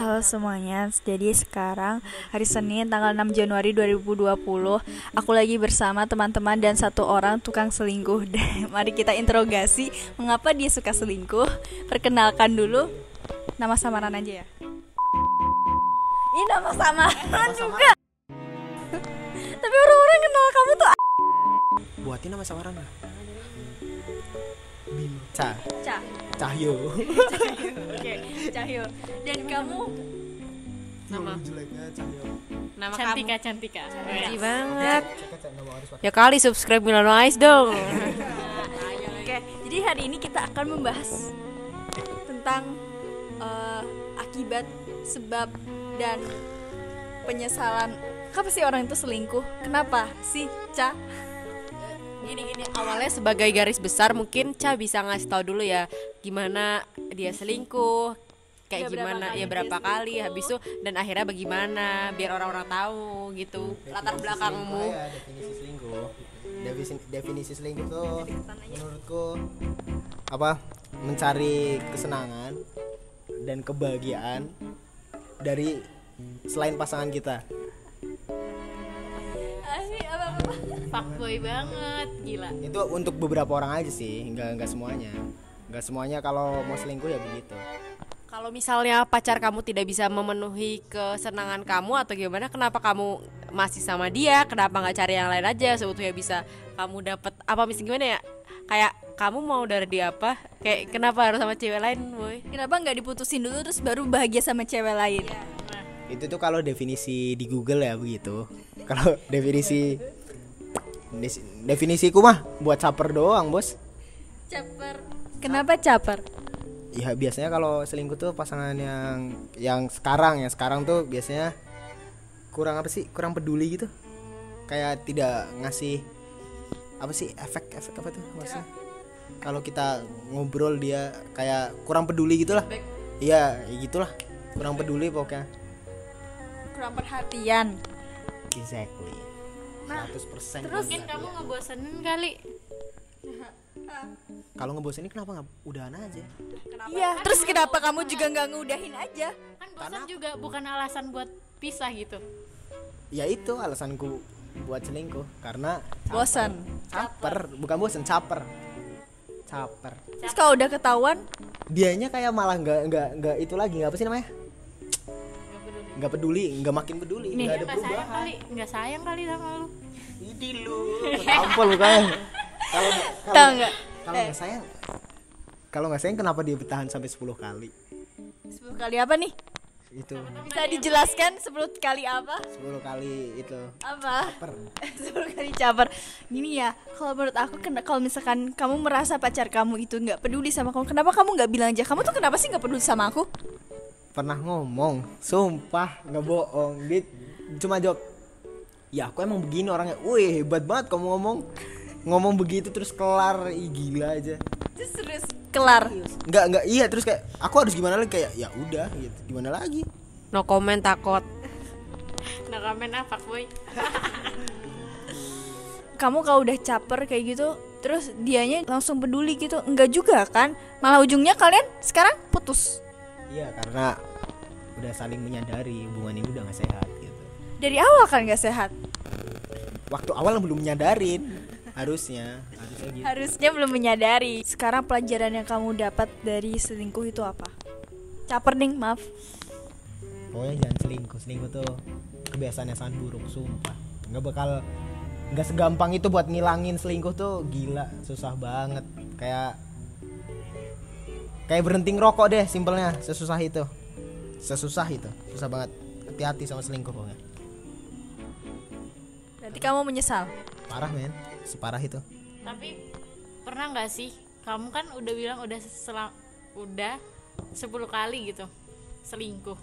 Halo semuanya, jadi sekarang hari Senin tanggal 6 Januari 2020 Aku lagi bersama teman-teman dan satu orang tukang selingkuh. Mari kita interogasi mengapa dia suka selingkuh? Perkenalkan dulu Nama samaran aja ya. Ini nama samaran juga. Tapi orang-orang kenal kamu tuh Buatin nama samaran lah. Ca, Cah. Cahyo. Oke, Cahyo. Dan kamu? Nama. Jeleknya Cahyo. nama Cantika, kamu Cantika. Cantika. banget. Ya kali subscribe Milano Ice dong. Oke, jadi hari ini kita akan membahas tentang eh, akibat, sebab dan penyesalan. Kenapa sih orang itu selingkuh? Kenapa sih, Ca? Gini gini awalnya sebagai garis besar mungkin Ca bisa ngasih tahu dulu ya gimana dia selingkuh kayak Ya, gimana ya berapa kali habis itu dan akhirnya bagaimana biar orang-orang tahu gitu latar belakangmu Ya, definisi selingkuh. Definisi, definisi selingkuh tuh menurutku apa? Mencari kesenangan dan kebahagiaan dari selain pasangan kita. Fuckboy banget gila Itu untuk beberapa orang aja sih, nggak nggak semuanya. Nggak semuanya kalau mau selingkuh ya begitu. kalau misalnya pacar kamu tidak bisa memenuhi kesenangan kamu atau gimana kenapa kamu masih sama dia kenapa nggak cari yang lain aja sebetulnya bisa kamu dapat apa misalnya gimana ya kayak kamu mau dari dia apa kayak kenapa harus sama cewek lain boy Kenapa nggak diputusin dulu terus baru bahagia sama cewek lain? Itu tuh kalau definisi di Google ya begitu. Kalau definisi definisiku mah buat caper doang, Bos. Caper. Kenapa caper? Ya biasanya kalau selingkuh tuh pasangan yang yang sekarang ya sekarang tuh biasanya kurang apa sih? Kurang peduli gitu. Kayak tidak ngasih apa sih efek efek apa tuh maksudnya? Kalau kita ngobrol dia kayak kurang peduli gitulah. Iya, ya gitulah. Kurang peduli pokoknya. Kurang perhatian. Exactly. Nah, 100% terus benar, kamu ya. ngebosenin kali Kalau ngebosenin kenapa nggak udahan aja? Iya. Terus kenapa kamu juga nggak ngudahin aja? kan bosan juga bukan alasan buat pisah gitu Ya itu alasanku buat selingkuh karena Bosan. caper, bukan bosan caper. Caper. Terus kalau udah ketahuan, Dianya kayak malah nggak nggak nggak itu lagi nggak apa sih namanya? Nggak peduli, nggak makin peduli, nggak ada nggak sayang perubahan. kali nggak sayang kali sama lu Ini lu, tampol kayak. Kalau tahu kalau nggak? kalau nggak sayang, kalau nggak sayang kenapa dia bertahan sampai 10 kali? 10 kali apa nih? Itu Bisa dijelaskan 10 kali apa? 10 kali itu Apa? caper. 10 kali caper. Gini ya, kalau menurut aku kalau misalkan kamu merasa pacar kamu itu nggak peduli sama kamu, kenapa kamu nggak bilang aja? Kamu tuh kenapa sih nggak peduli sama aku? pernah ngomong sumpah nggak bohong dia cuma jawab ya aku emang begini orangnya. Wih hebat banget kamu ngomong. Ngomong begitu terus kelar. Ih, gila aja. Terus terus kelar. nggak nggak. Iya terus kayak aku harus gimana lagi? Kayak ya udah gitu. Gimana lagi? No comment takut. No comment apa boy? Kamu kalau udah caper kayak gitu, terus dianya langsung peduli gitu, enggak juga kan? Malah ujungnya kalian sekarang putus. iya karena udah saling menyadari hubungan ini udah nggak sehat Dari awal kan nggak sehat. waktu awal belum menyadarin. Harusnya. Harusnya gitu. Harusnya belum menyadari. Sekarang pelajaran yang kamu dapat dari selingkuh itu apa? Caper nih, maaf. pokoknya jangan selingkuh. Selingkuh tuh kebiasaan yang sangat buruk sumpah. Nggak bakal nggak segampang itu buat ngilangin selingkuh tuh. Gila susah banget. Kayak kayak berhenti ngerokok deh simpelnya. Sesusah itu. Sesusah itu. Susah banget. Hati-hati sama selingkuh pokoknya Berarti kamu menyesal. parah men. Separah itu. Tapi pernah nggak sih? Kamu kan udah bilang udah selang udah 10 kali gitu selingkuh.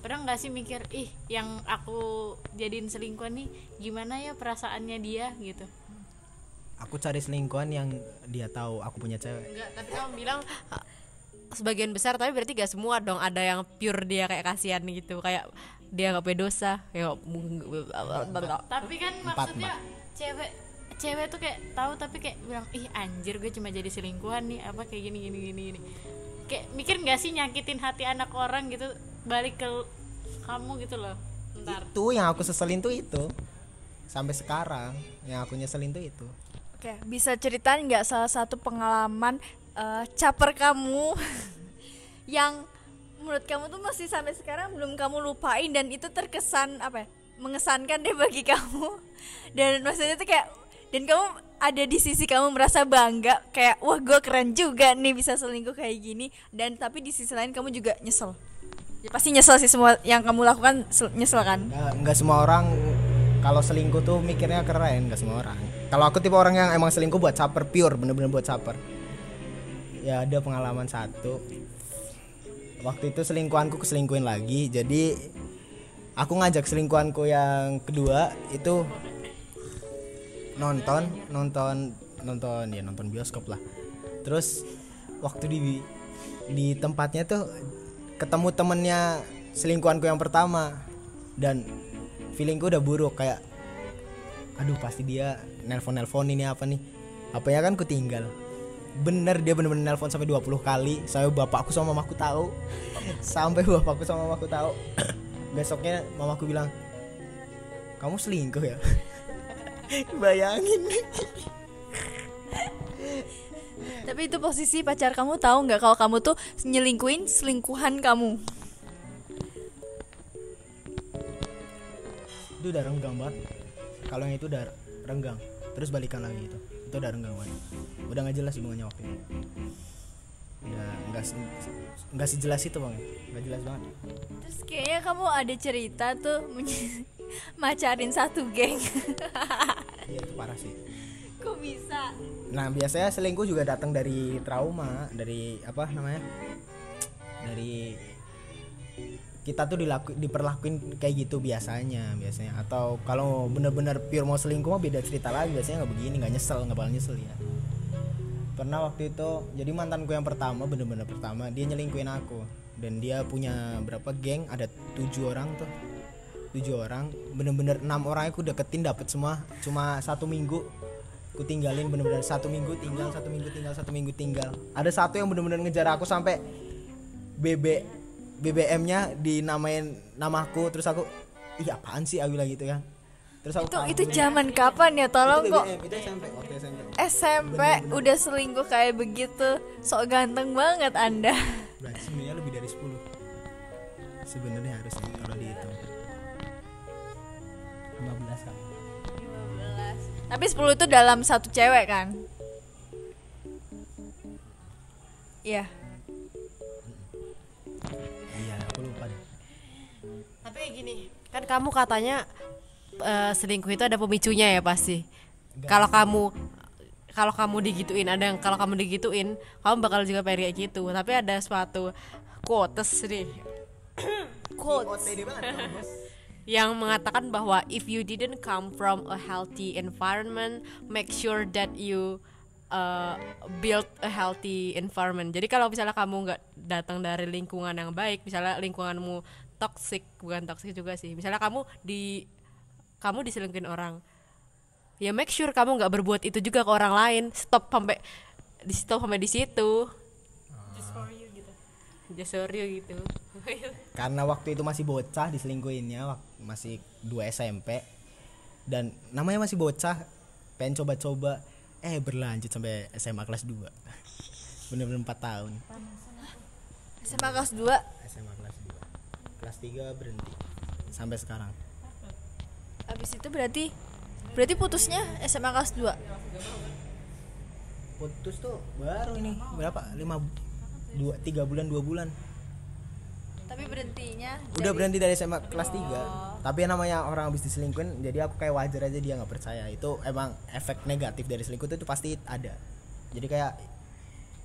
Pernah nggak sih mikir ih yang aku jadiin selingkuh nih gimana ya perasaannya dia? Gitu. Aku cari selingkuhan yang dia tahu aku punya cewek. Enggak tapi kamu bilang ah, sebagian besar tapi berarti gak semua dong. Ada yang pure dia kayak kasihan gitu. Kayak dia nggak punya dosa. Ya tapi kan maksudnya cewek cewek tuh kayak tahu tapi kayak bilang ih anjir gue cuma jadi selingkuhan nih apa kayak gini gini gini gini. Kayak mikir nggak sih nyakitin hati anak orang gitu balik ke kamu gitu loh. Ntar. Itu yang aku seselin tuh itu. Sampai sekarang yang aku nyeselin tuh itu. Oke, bisa ceritain nggak salah satu pengalaman eh, caper kamu yang menurut kamu tuh masih sampai sekarang belum kamu lupain dan itu terkesan apa ya? mengesankan deh bagi kamu? Dan maksudnya tuh kayak dan kamu ada di sisi kamu merasa bangga kayak wah gue keren juga nih bisa selingkuh kayak gini. Dan tapi di sisi lain kamu juga nyesel. Ya, pasti nyesel sih semua yang kamu lakukan sel- nyesel kan? Nggak nggak semua orang kalau selingkuh tuh mikirnya keren nggak semua orang. Kalau aku tipe orang yang emang selingkuh buat caper pure bener-bener buat caper. Ya ada pengalaman satu waktu itu selingkuhanku keselingkuhin lagi jadi aku ngajak selingkuhanku yang kedua itu nonton nonton nonton ya nonton bioskop lah. Terus waktu di di tempatnya tuh ketemu temennya selingkuhanku yang pertama dan feelingku udah buruk kayak aduh pasti dia nelpon nelpon ini apa nih? Apanya kan ku tinggal bener dia bener-bener nelpon sampai 20 kali. Sampai bapakku sama mamaku tahu. Sampai bapakku sama mamaku tahu. Besoknya mamaku bilang kamu selingkuh ya? Bayangin. Tapi itu posisi pacar kamu tahu nggak kalau kamu tuh nyelingkuin selingkuhan kamu? Itu udah renggang banget. Kalau yang itu udah renggang. Terus balikan lagi itu itu udah renggang banget udah nggak jelas hubungannya waktu itu. Udah nggak se- nggak sejelas itu bang. Nggak jelas banget. Terus kayaknya kamu ada cerita tuh macarin satu geng. iya itu parah sih. Kok bisa? nah biasanya selingkuh juga datang dari trauma dari apa namanya? Dari kita tuh dilaku, diperlakuin kayak gitu biasanya biasanya. Atau kalau bener-bener pure mau selingkuh mah beda cerita lagi biasanya nggak begini nggak nyesel nggak bakal nyesel ya. Pernah waktu itu jadi mantanku yang pertama bener-bener pertama dia nyelingkuhin aku. Dan dia punya berapa geng ada tujuh orang tuh. Tujuh orang bener-bener enam orang aku deketin dapat semua. Cuma satu minggu aku tinggalin bener-bener satu minggu tinggal satu minggu tinggal satu minggu tinggal. Ada satu yang bener-bener ngejar aku sampai BB BBM-nya dinamain namaku terus aku iya apaan sih aku bilang gitu kan terus aku Itu itu zaman kapan ya? Tolong Itu kok BBM, itu SMP waktu SMP SMP udah selingkuh kayak begitu. Sok ganteng banget Anda. berarti sebenarnya lebih dari 10 sebenarnya harusnya kalau dihitung 15 kali Tapi 10 itu dalam satu cewek kan? Iya. iya Tapi gini, kan kamu katanya eh, selingkuh itu ada pemicunya ya pasti. Kalau kamu kalau kamu digituin ada yang kalau kamu digituin kamu bakal juga pengen kayak gitu. Tapi ada suatu quotes nih. Quotes. yang mengatakan bahwa if you didn't come from a healthy environment make sure that you uh, build a healthy environment. Jadi kalau misalnya kamu nggak datang dari lingkungan yang baik misalnya lingkunganmu toxic bukan toxic juga sih. Misalnya kamu di kamu diselingkuhin orang ya make sure kamu nggak berbuat itu juga ke orang lain. Stop sampai di stop sampai di situ. Just for you gitu. Just for you gitu. Karena waktu itu masih bocah diselingkuhinnya masih 2 SMP dan namanya masih bocah pengen coba-coba. Eh berlanjut sampai SMA kelas 2 bener-bener 4 tahun. SMA kelas 2 SMA kelas 2 kelas 3 berhenti sampai sekarang. Abis itu berarti berarti putusnya SMA kelas 2 putus tuh baru ini berapa? 5 dua tiga bulan dua bulan. Tapi berhentinya udah berhenti dari SMA kelas 3 tapi yang namanya orang habis diselingkuhin jadi aku kayak wajar aja dia nggak percaya. Itu emang efek negatif dari selingkuh itu, itu pasti ada. Jadi kayak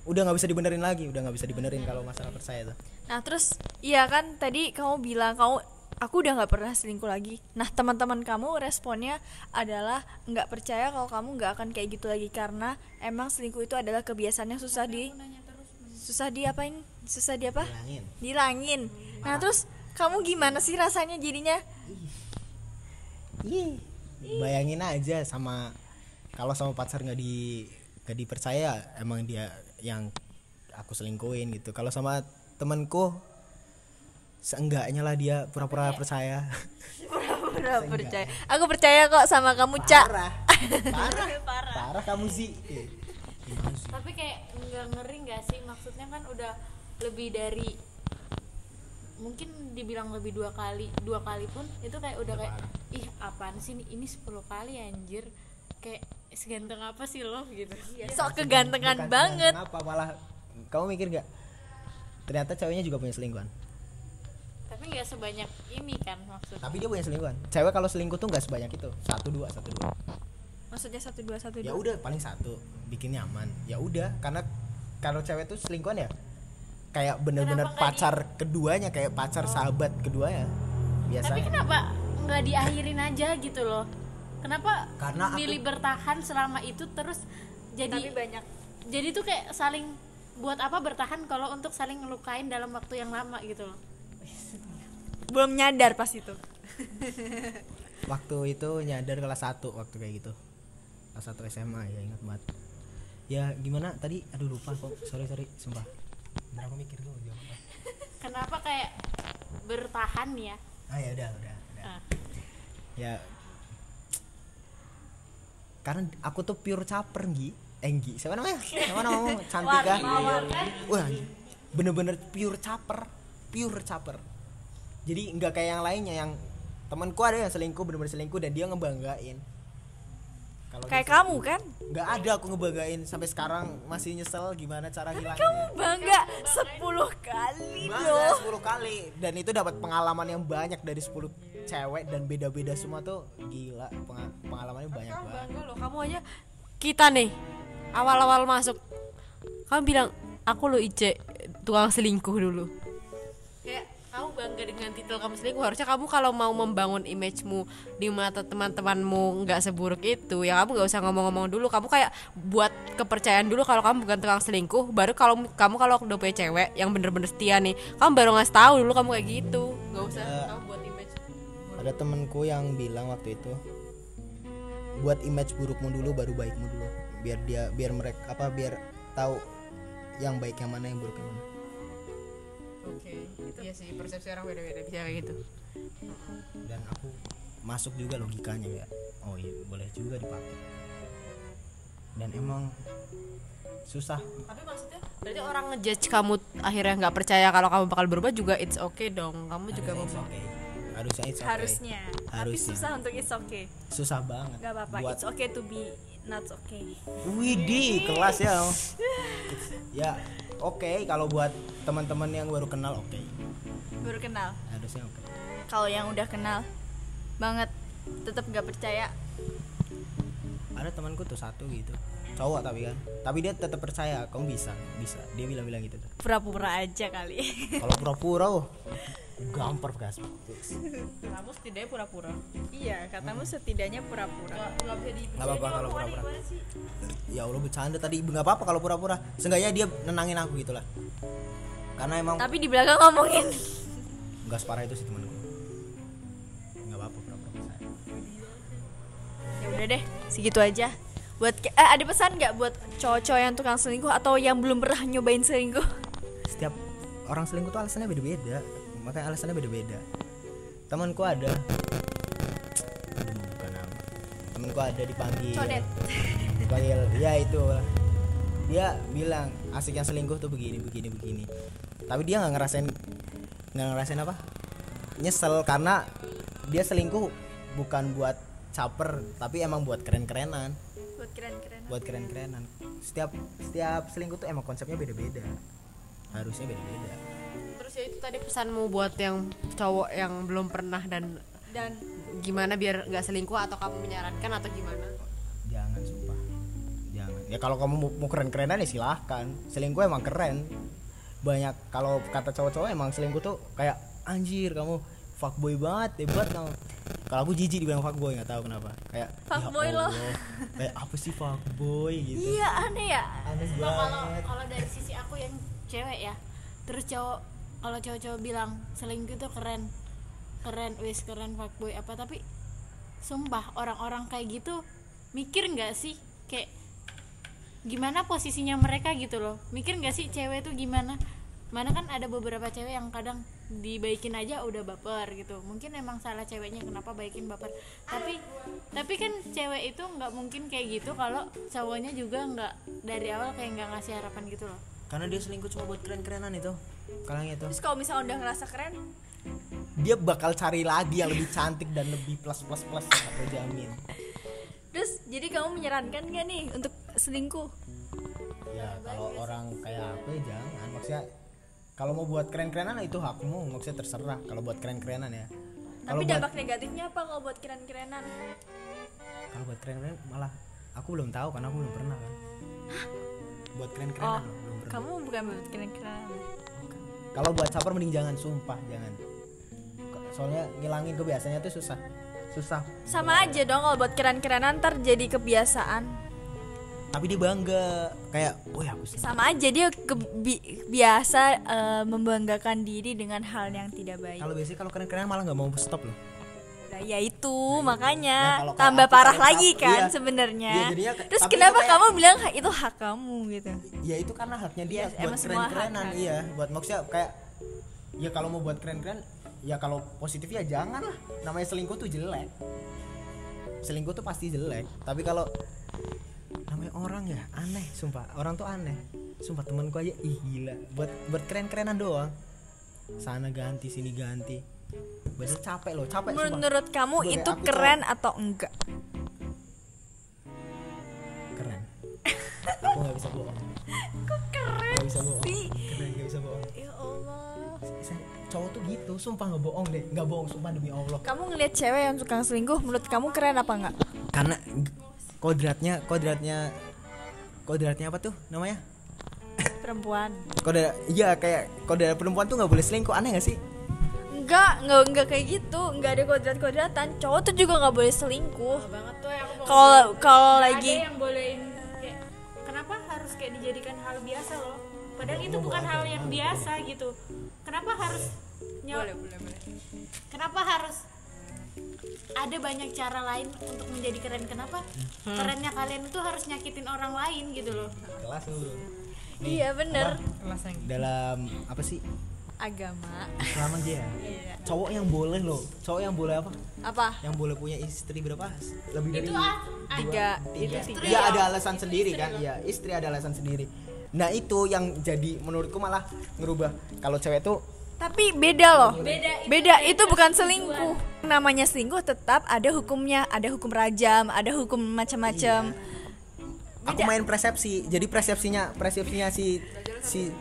udah nggak bisa dibenerin lagi udah nggak bisa dibenerin kalau masalah percaya tuh. Nah terus iya kan tadi kamu bilang kamu aku udah nggak pernah selingkuh lagi. Nah teman-teman kamu responnya adalah nggak percaya kalau kamu nggak akan kayak gitu lagi karena emang selingkuh itu adalah kebiasaan yang susah di susah diapain susah di apa? Bilangin dilangin. Nah terus kamu gimana sih rasanya jadinya? Ih, bayangin aja sama kalau sama pacar nggak di nggak dipercaya emang dia yang aku selingkuhin gitu. Kalau sama temanku seenggaknya lah dia pura-pura percaya? Pura percaya. Aku percaya kok sama kamu, Cak. parah. Parah. Parah. Kamu sih Eh, gimana sih? tapi kayak nggak ngeri nggak sih? Maksudnya kan udah lebih dari mungkin dibilang lebih dua kali dua kali pun itu kayak udah kayak ih apaan sih ini, ini 10 kali anjir kayak seganteng apa sih lo gitu. Sok kegantengan Bukan banget. kenapa malah kamu mikir gak ternyata ceweknya juga punya selingkuhan. Tapi nggak sebanyak ini kan maksudnya. Tapi dia punya selingkuhan. Cewek kalau selingkuh tuh nggak sebanyak itu. Satu dua satu dua. Maksudnya satu dua satu ya dua. udah paling satu. Bikin nyaman. Ya udah karena kalau cewek tuh selingkuhan ya kayak bener-bener pacar keduanya kayak pacar sahabat keduanya. Biasa. tapi kenapa nggak diakhirin aja gitu loh kenapa Karena aku- milih bertahan selama itu terus jadi Tapi banyak jadi tuh kayak saling buat apa bertahan kalau untuk saling ngelukain dalam waktu yang lama gitu loh belum nyadar pas itu. waktu itu nyadar kelas 1 waktu kayak gitu kelas 1 SMA ya ingat banget ya gimana tadi aduh lupa kok sorry sorry sumpah Bentar aku mikir dulu jawab apa. kenapa kayak bertahan ya ah ya udah udah, udah. Ah. ya karena aku tuh pure caper Nggi Enggi siapa namanya? Siapa namanya cantik kan? wah bener-bener pure caper pure caper. Jadi nggak kayak yang lainnya yang temanku ada yang selingkuh bener-bener selingkuh dan dia ngebanggain. Kalau Kayak dia kamu kan? Nggak ada aku ngebanggain. Sampai sekarang masih nyesel gimana cara hilangnya Kamu bangga 10 kali Bangga loh. 10 kali. Dan itu dapat pengalaman yang banyak dari 10 cewek dan beda-beda semua tuh gila. Penga- pengalamannya banyak kamu banget. bangga loh. Kamu aja kita nih awal-awal masuk kamu bilang aku lo Ice tukang selingkuh dulu kamu bangga dengan titel kamu selingkuh harusnya kamu kalau mau membangun image-mu di mata teman-temanmu nggak seburuk itu ya kamu nggak usah ngomong-ngomong dulu. Kamu kayak buat kepercayaan dulu kalau kamu bukan tukang selingkuh baru kalau kamu kalau udah punya cewek yang bener-bener setia nih kamu baru ngasih tahu dulu kamu kayak gitu. Nggak usah Ya. kamu buat image. ada temenku yang bilang waktu itu buat image burukmu dulu baru baikmu dulu. Biar dia biar mereka apa biar tahu yang baik yang mana yang buruk yang mana oke iya sih persepsi orang beda-beda bisa kayak gitu dan aku masuk juga logikanya ya oh iya boleh juga dipakai dan emang susah tapi maksudnya berarti orang ngejudge kamu akhirnya nggak percaya kalau kamu bakal berubah juga it's okay dong kamu juga mau okay. harusnya it's okay. Harusnya. Tapi Harusnya. susah untuk it's okay. susah banget Gak apa-apa. buat It's okay to be not okay. Widih, kelas ya. ya, oke kalau buat teman-teman yang baru kenal oke. Baru kenal. Harusnya oke. Kalau yang udah kenal banget tetap gak percaya. Ada temanku tuh satu gitu. Cowok tapi kan. Tapi dia tetap percaya kamu bisa, bisa. Dia bilang-bilang gitu tuh. Pura-pura aja kali. Kalau pura-pura oh, gampar gas. kamu setidaknya pura-pura iya, katamu setidaknya pura-pura. nggak apa-apa kalau pura-pura. Ya Allah bercanda tadi. Nggak apa-apa kalau pura-pura. Seenggaknya dia nenangin aku gitu lah. Karena emang Tapi di belakang ngomongin. nggak separah itu sih temanku. Nggak apa-apa pura-pura ya udah deh, segitu aja. Buat eh, ada pesan nggak buat cowok-cowok yang tukang selingkuh atau yang belum pernah nyobain selingkuh? setiap orang selingkuh tuh alasannya beda-beda. Makanya alasannya beda-beda. Temanku ada. Aduh bukan nama. Temanku ada dipanggil. Codet. dipanggil ya itu. Dia bilang asiknya selingkuh tuh begini begini begini. Tapi dia nggak ngerasain nggak ngerasain apa? Nyesel karena dia selingkuh bukan buat caper tapi emang buat keren-kerenan Buat keren-keren. buat keren-kerenan. Setiap setiap selingkuh tuh emang konsepnya beda-beda. Harusnya beda-beda. Terus ya itu tadi pesanmu buat yang cowok yang belum pernah dan Dan gimana biar nggak selingkuh atau kamu menyarankan atau gimana? Jangan sumpah. Jangan. Ya kalau kamu mau, mau keren-kerenan ya silahkan. Selingkuh emang keren. Banyak kalau kata cowok-cowok emang selingkuh tuh kayak anjir kamu fuckboy banget hebat kamu kalau aku jijik dibilang fuckboy nggak tahu kenapa. Kayak ya Fuckboy loh. Allah, kayak apa sih fuckboy? gitu. Iya aneh ya. aneh kalau banget. kalau dari sisi aku yang cewek ya terus cowok kalau cowok-cowok bilang selingkuh itu keren keren wis keren fuckboy apa tapi sumpah orang-orang kayak gitu mikir nggak sih? Kayak gimana posisinya mereka gitu loh. Mikir nggak sih cewek itu gimana mana kan ada beberapa cewek yang kadang dibaikin aja udah baper gitu. Mungkin emang salah ceweknya kenapa baikin baper. Tapi tapi kan cewek itu nggak mungkin kayak gitu kalau cowoknya juga nggak dari awal kayak nggak ngasih harapan gitu loh. Karena dia selingkuh cuma buat keren-kerenan itu kalau itu. Terus kalau misalnya udah ngerasa keren? Dia bakal cari lagi yang lebih cantik dan lebih plus plus plus aku jamin. Terus jadi kamu menyarankan gak nih untuk selingkuh? Ya kalau orang kayak aku ya jangan. Maksudnya kalau mau buat keren-kerenan itu hakmu. Maksudnya terserah kalau buat keren-kerenan ya. Tapi buat dampak negatifnya apa kalau buat keren-kerenan? Kalau buat keren-keren malah aku belum tahu karena aku belum pernah kan. Buat oh keren-kerenan loh, belum pernah. kamu bukan buat keren-kerenan. Kalau buat caper mending jangan sumpah jangan. Soalnya ngilangin kebiasaannya tuh susah. Susah. Sama aja dong kalau buat keren-kerenan ntar jadi kebiasaan tapi dia bangga. Kayak oh ya aku selingkuh." sama aja dia kebi- biasa eh, membanggakan diri dengan hal yang tidak baik. Kalau biasanya kalau keren-kerenan malah nggak mau stop loh. Nah, ya itu makanya Nah, kalau kayak tambah aku parah lagi cap- kan iya. sebenarnya. Iya, jadinya terus kenapa kayak- kamu bilang "Ha, itu hak kamu gitu? Ya itu karena haknya dia Iya, buat keren-kerenan kan. iya. Buat maksudnya kayak ya kalau mau buat keren-keren ya kalau positif ya jangan lah. Namanya selingkuh tuh jelek. Selingkuh tuh pasti jelek. Tapi kalau namanya orang ya? Aneh sumpah. Orang tuh aneh. Sumpah temanku aja ih gila. Buat buat keren-kerenan doang. Sana ganti sini ganti. Berarti capek loh capek sumpah. Menurut kamu Sebagai itu keren atau enggak? Keren. Aku nggak bisa bohong. Kok keren nggak bisa bohong. sih? Keren nggak bisa bohong. Ya Allah. Cowok tuh gitu sumpah nggak bohong deh. Nggak bohong sumpah demi allah. Kamu ngelihat cewek yang suka selingkuh menurut kamu keren apa enggak karena kodratnya kodratnya kodratnya apa tuh namanya? Perempuan. Kode iya kayak kode perempuan tuh nggak boleh selingkuh aneh gak sih? Enggak enggak enggak kayak gitu. Enggak ada kodrat-kodratan. Cowok tuh juga nggak boleh selingkuh. Banget tuh yang aku mau kalau kalau lagi ada yang bolehin kayak kenapa harus kayak dijadikan hal biasa loh? Padahal itu bukan hal yang biasa gitu. Kenapa harus nyawa kenapa harus ada banyak cara lain untuk menjadi keren. Kenapa? Kerennya kalian itu harus nyakitin orang lain gitu loh. Kelas lu. Iya bener. dalam apa sih? Agama. Islam aja ya? Iya. cowok yang boleh loh. Cowok yang boleh apa? Apa? Yang boleh punya istri berapa? Lebih dari itu tiga tiga. Itu tiga Iya ada alasan sendiri kan? iya istri ada alasan sendiri. Nah itu yang jadi menurutku malah ngerubah. Kalau cewek tuh tapi beda loh. Beda itu bukan selingkuh. namanya selingkuh tetap ada hukumnya ada hukum rajam ada hukum macam-macam. Aku main persepsi jadi persepsinya persepsinya si si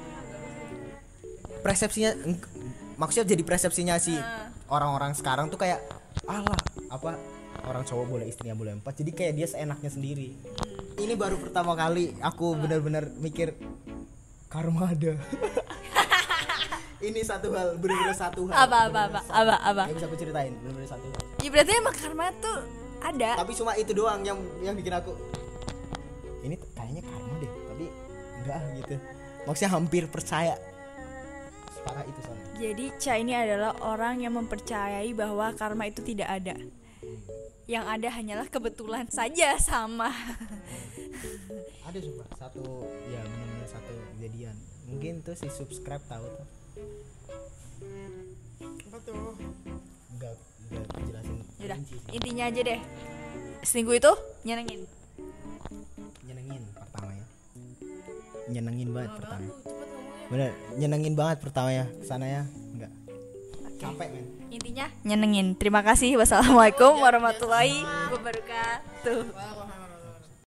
persepsinya maksudnya jadi persepsinya si orang-orang sekarang tuh kayak alah apa orang cowok boleh istrinya boleh empat. Jadi kayak dia seenaknya sendiri. Ini baru pertama kali aku benar-benar mikir karma ada ini satu hal benar-benar satu hal. Apa apa apa apa apa? Gak bisa aku ceritain benar-benar satu hal. Ya berarti emang karma tuh ada. Tapi cuma itu doang yang yang bikin aku ini kayaknya karma deh tapi enggak gitu. Maksudnya hampir percaya. Separah itu soalnya. Jadi Cha ini adalah orang yang mempercayai bahwa karma itu tidak ada. Yang ada hanyalah kebetulan saja sama. ada sumpah satu ya benar-benar satu kejadian. Mungkin tuh si subscribe tahu tuh tuh. Enggak enggak jelasin Yaudah, intinya aja deh. Selingkuh itu nyenengin. nyenengin pertama ya. Nyenengin banget pertama. bener nyenengin banget pertama ya ke sana ya. Enggak capek men. Intinya nyenengin. Terima kasih. Wassalamualaikum warahmatullahi wabarakatuh.